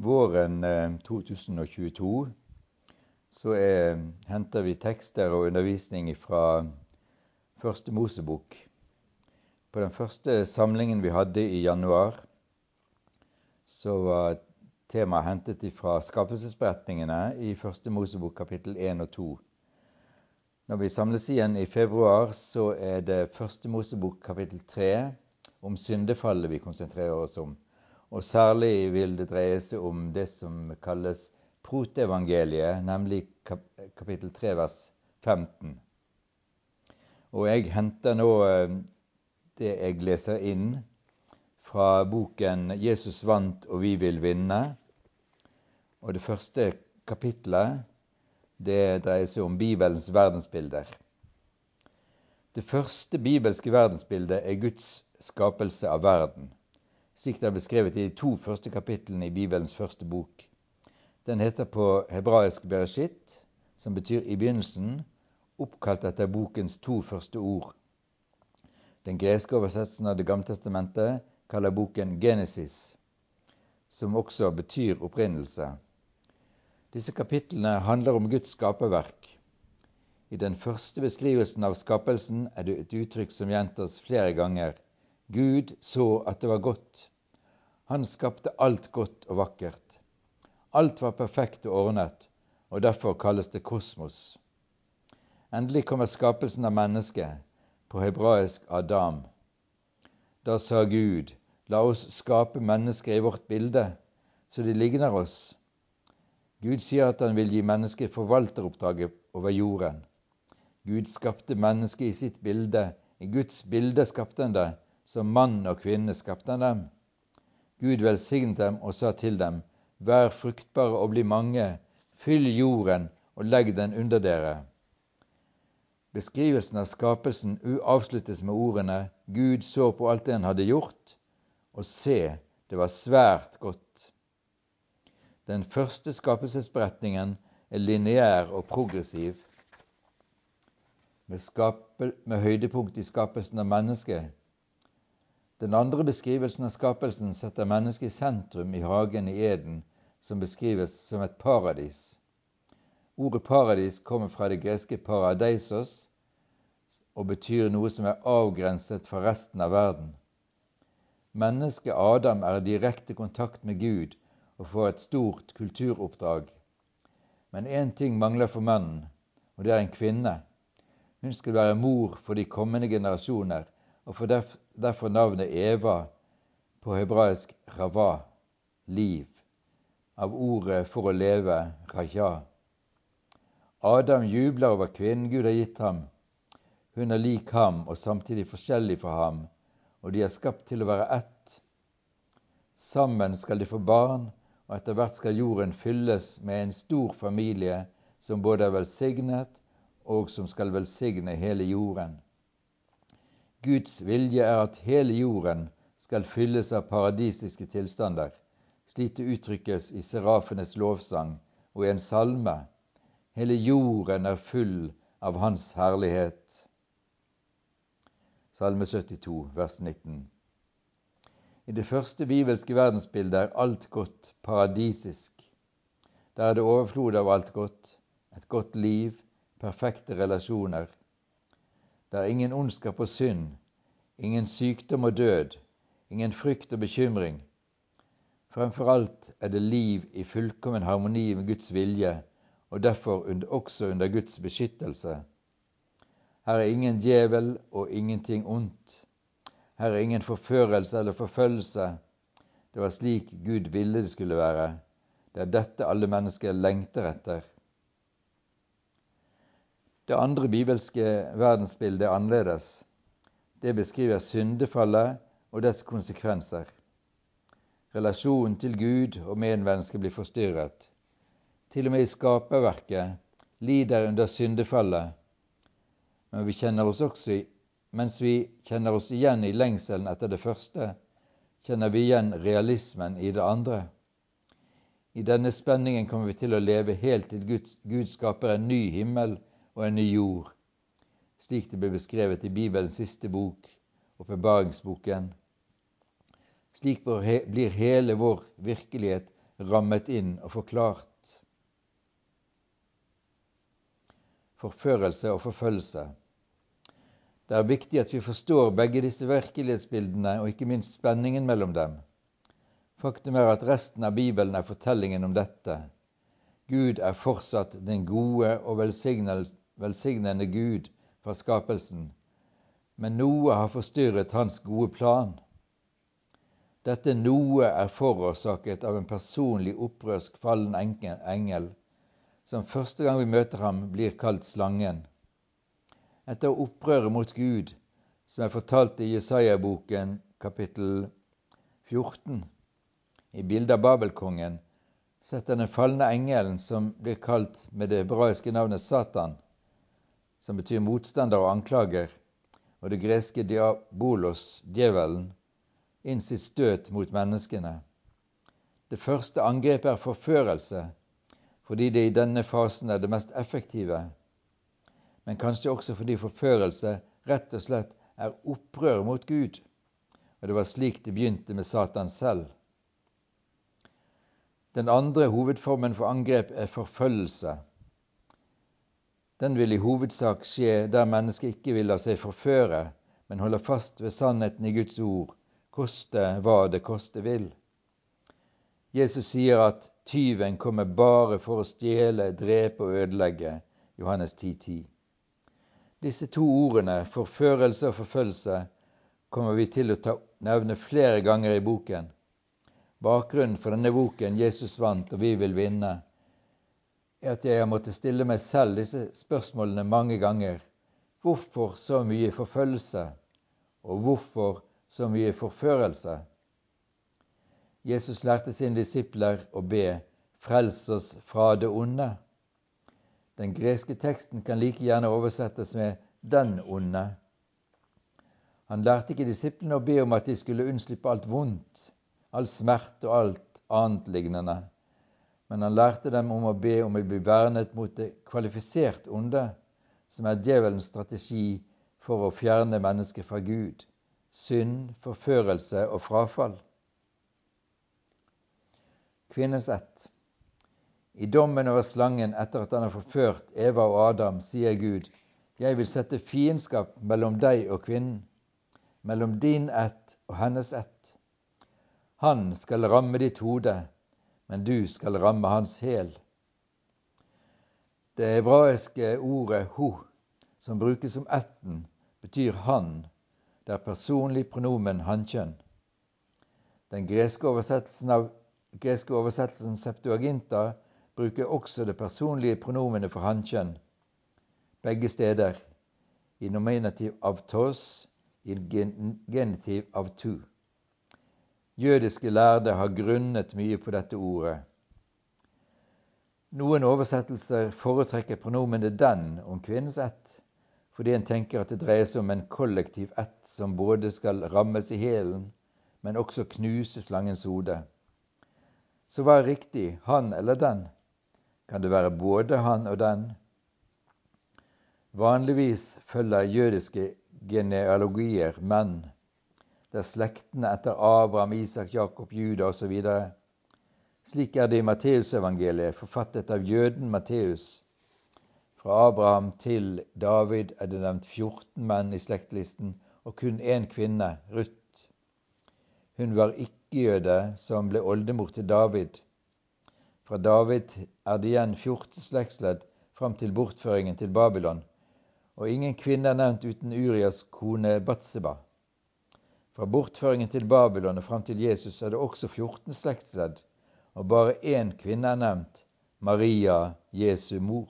våren 2022 så er, henter vi tekster og undervisning fra Første Mosebok. På den første samlingen vi hadde i januar, så var temaet hentet fra skapelsesberetningene i Første Mosebok kapittel 1 og 2. Når vi samles igjen i februar, så er det Første Mosebok kapittel 3 om syndefallet vi konsentrerer oss om. Og særlig vil det dreie seg om det som kalles protevangeliet, nemlig kapittel 3 vers 15. Og jeg henter nå eh, det jeg leser inn fra boken 'Jesus vant og vi vil vinne'. Og det første kapitlet det dreier seg om Bibelens verdensbilder. Det første bibelske verdensbildet er Guds skapelse av verden slik det er beskrevet i de to første kapitlene i Bibelens første bok. Den heter på hebraisk Bereshit, som betyr i begynnelsen, oppkalt etter bokens to første ord. Den greske oversettelsen av Det gamle testamentet kaller boken Genesis, som også betyr opprinnelse. Disse kapitlene handler om Guds skaperverk. I den første beskrivelsen av skapelsen er det et uttrykk som gjentas flere ganger. Gud så at det var godt. Han skapte alt godt og vakkert. Alt var perfekt og ordnet, og derfor kalles det kosmos. Endelig kommer skapelsen av mennesket, på hebraisk Adam. Da sa Gud, la oss skape mennesker i vårt bilde, så de ligner oss. Gud sier at han vil gi mennesket forvalteroppdraget over jorden. Gud skapte mennesket i sitt bilde. I Guds bilde skapte han det. Som mann og kvinne skapte han dem. Gud velsignet dem og sa til dem, Vær fruktbare og bli mange, fyll jorden og legg den under dere. Beskrivelsen av skapelsen avsluttes med ordene Gud så på alt det han hadde gjort, og se, det var svært godt. Den første skapelsesberetningen er lineær og progressiv, med, skapel, med høydepunkt i skapelsen av mennesket den andre beskrivelsen av skapelsen setter mennesket i sentrum i hagen i Eden, som beskrives som et paradis. Ordet paradis kommer fra det greske paradeisos og betyr noe som er avgrenset fra resten av verden. Mennesket Adam er i direkte kontakt med Gud og får et stort kulturoppdrag. Men én ting mangler for mannen, og det er en kvinne. Hun skal være mor for de kommende generasjoner og får derfor navnet Eva på hebraisk rava, liv, av ordet for å leve, raja. Adam jubler over kvinnen Gud har gitt ham. Hun er lik ham og samtidig forskjellig fra ham, og de er skapt til å være ett. Sammen skal de få barn, og etter hvert skal jorden fylles med en stor familie som både er velsignet og som skal velsigne hele jorden. Guds vilje er at hele jorden skal fylles av paradisiske tilstander, slik det uttrykkes i serafenes lovsang og i en salme. Hele jorden er full av Hans herlighet. Salme 72, vers 19. I det første bibelske verdensbildet er alt godt paradisisk. Der er det overflod av alt godt, et godt liv, perfekte relasjoner, det er ingen ondskap og synd, ingen sykdom og død, ingen frykt og bekymring. Fremfor alt er det liv i fullkommen harmoni med Guds vilje, og derfor også under Guds beskyttelse. Her er ingen djevel og ingenting ondt. Her er ingen forførelse eller forfølgelse. Det var slik Gud ville det skulle være. Det er dette alle mennesker lengter etter. Det andre bibelske verdensbildet er annerledes. Det beskriver syndefallet og dets konsekvenser. Relasjonen til Gud og medmennesket blir forstyrret. Til og med i skaperverket lider under syndefallet. Men vi kjenner oss også, mens vi kjenner oss igjen i lengselen etter det første, kjenner vi igjen realismen i det andre. I denne spenningen kommer vi til å leve helt til Gud, Gud skaper en ny himmel og en ny jord, slik det ble beskrevet i Bibelens siste bok, åpenbaringsboken. Slik blir hele vår virkelighet rammet inn og forklart. Forførelse og forfølgelse. Det er viktig at vi forstår begge disse virkelighetsbildene og ikke minst spenningen mellom dem. Faktum er at resten av Bibelen er fortellingen om dette. Gud er fortsatt den gode og velsignende Gud fra skapelsen, men noe har forstyrret hans gode plan. Dette noe er forårsaket av en personlig opprørsk fallen engel, som første gang vi møter ham, blir kalt slangen. Etter opprøret mot Gud, som er fortalt i Jesaja-boken kapittel 14, i bildet av Babelkongen, setter den falne engelen, som blir kalt med det hebraiske navnet Satan, som betyr motstander og anklager, og det greske diabolos, djevelen, inn sitt støt mot menneskene. Det første angrepet er forførelse, fordi det i denne fasen er det mest effektive, men kanskje også fordi forførelse rett og slett er opprør mot Gud, og det var slik det begynte med Satan selv. Den andre hovedformen for angrep er forfølgelse. Den vil i hovedsak skje der mennesket ikke vil la seg forføre, men holder fast ved sannheten i Guds ord koste hva det koste vil. Jesus sier at tyven kommer bare for å stjele, drepe og ødelegge. Johannes 10,10. 10. Disse to ordene, forførelse og forfølgelse, kommer vi til å ta, nevne flere ganger i boken. Bakgrunnen for denne boken, 'Jesus vant og vi vil vinne', at jeg har måttet stille meg selv disse spørsmålene mange ganger. Hvorfor så mye forfølgelse? Og hvorfor så mye forførelse. Jesus lærte sine disipler å be 'Frels oss fra det onde'. Den greske teksten kan like gjerne oversettes med 'den onde'. Han lærte ikke disiplene å be om at de skulle unnslippe alt vondt, all smerte og alt annet lignende, men han lærte dem om å be om å bli vernet mot det kvalifisert onde, som er djevelens strategi for å fjerne mennesket fra Gud synd, forførelse og frafall. Kvinnens ett. I dommen over slangen etter at han har forført Eva og Adam, sier Gud, jeg vil sette fiendskap mellom deg og kvinnen, mellom din ett og hennes ett. Han skal ramme ditt hode, men du skal ramme hans hæl. Det hebraiske ordet ho, som brukes som ætten, betyr han det er personlig pronomen hankjønn. Den greske oversettelsen av greske oversettelsen Septuaginta bruker også det personlige pronomenet for hankjønn begge steder, i nominativ av tos, i genitiv av tu. Jødiske lærde har grunnet mye på dette ordet. Noen oversettelser foretrekker pronomenet 'den' om kvinnens ett, fordi en tenker at det dreier seg om en kollektiv ett som både skal rammes i hælen, men også knuse slangens hode. Så hva er riktig, han eller den? Kan det være både han og den? Vanligvis følger jødiske genealogier menn, der slektene etter Abraham, Isak, Jakob, Juda osv. Slik er det i Matteusevangeliet, forfattet av jøden Matteus. Fra Abraham til David er det nevnt 14 menn i slektlisten, og kun én kvinne, Ruth. Hun var ikke-jøde som ble oldemor til David. Fra David er det igjen 14 slektsledd fram til bortføringen til Babylon, og ingen kvinne er nevnt uten Urias kone Batseba. Fra bortføringen til Babylon og fram til Jesus er det også 14 slektsledd, og bare én kvinne er nevnt, Maria, Jesu mor.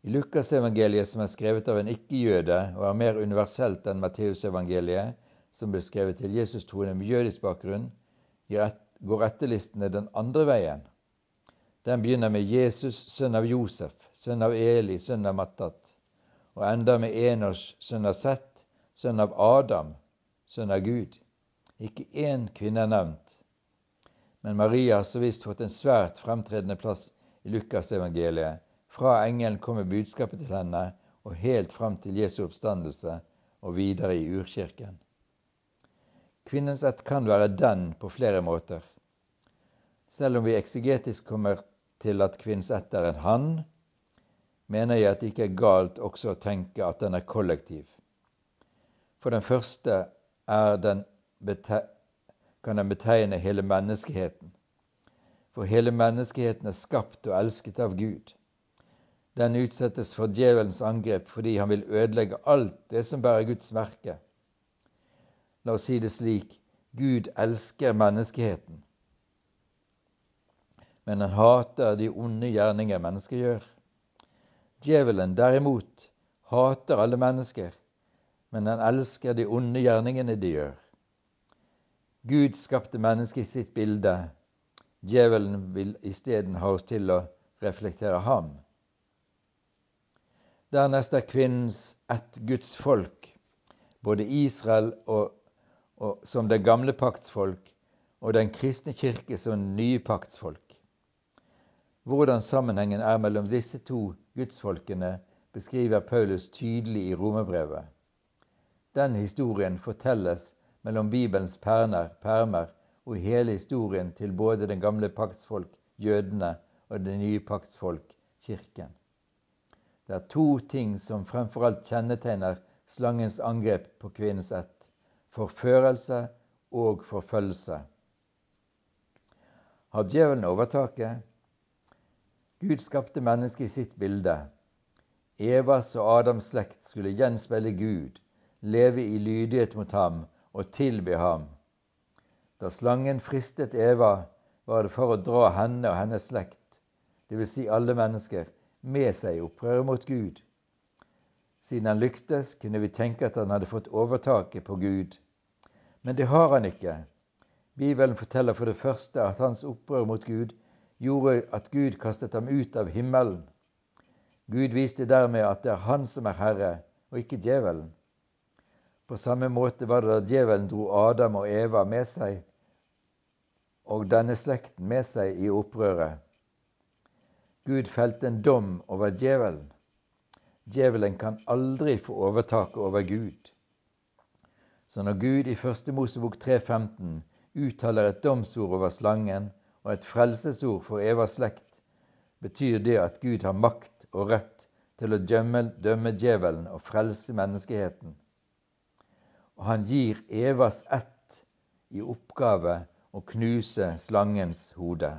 I Lukasevangeliet, som er skrevet av en ikke-jøde og er mer universelt enn Matteusevangeliet, som ble skrevet til Jesus-troende med jødisk bakgrunn, går etterlistene den andre veien. Den begynner med Jesus, sønn av Josef, sønn av Eli, sønn av Mattat, og ender med Enos, sønn av Sett, sønn av Adam, sønn av Gud. Ikke én kvinne er nevnt, men Maria har så visst fått en svært fremtredende plass i Lukasevangeliet fra engelen kommer budskapet til henne og helt fram til Jesu oppstandelse og videre i urkirken. Kvinnens ett kan være den på flere måter. Selv om vi eksegetisk kommer til at kvinnens ett er en hann, mener jeg at det ikke er galt også å tenke at den er kollektiv. For den første den kan den betegne hele menneskeheten. For hele menneskeheten er skapt og elsket av Gud. Den utsettes for djevelens angrep fordi han vil ødelegge alt det som bærer Guds merke. La oss si det slik Gud elsker menneskeheten, men han hater de onde gjerninger mennesker gjør. Djevelen derimot hater alle mennesker, men han elsker de onde gjerningene de gjør. Gud skapte mennesket i sitt bilde. Djevelen vil isteden ha oss til å reflektere ham. Dernest er kvinnens ett Guds folk, både Israel og, og, som det gamle paktsfolk og den kristne kirke som nye paktsfolk. Hvordan sammenhengen er mellom disse to gudsfolkene, beskriver Paulus tydelig i romerbrevet. Den historien fortelles mellom Bibelens perner, permer og hele historien til både den gamle paktsfolk, jødene, og det nye paktsfolk, kirken. Det er to ting som fremfor alt kjennetegner slangens angrep på kvinnens ett forførelse og forfølgelse. Har djevelen overtaket, Gud skapte mennesket i sitt bilde. Evas og Adams slekt skulle gjenspeile Gud, leve i lydighet mot ham og tilbe ham. Da slangen fristet Eva, var det for å dra henne og hennes slekt, dvs. Si alle mennesker, med seg i opprøret mot Gud. Siden han lyktes, kunne vi tenke at han hadde fått overtaket på Gud. Men det har han ikke. Bibelen forteller for det første at hans opprør mot Gud gjorde at Gud kastet ham ut av himmelen. Gud viste dermed at det er han som er herre, og ikke djevelen. På samme måte var det da djevelen dro Adam og Eva med seg, og denne slekten med seg i opprøret. Gud felte en dom over djevelen. Djevelen kan aldri få overtaket over Gud. Så når Gud i 1. Mosebok 3,15 uttaler et domsord over slangen, og et frelsesord for Evas slekt, betyr det at Gud har makt og rett til å dømme, dømme djevelen og frelse menneskeheten. Og han gir Evas ett i oppgave å knuse slangens hode.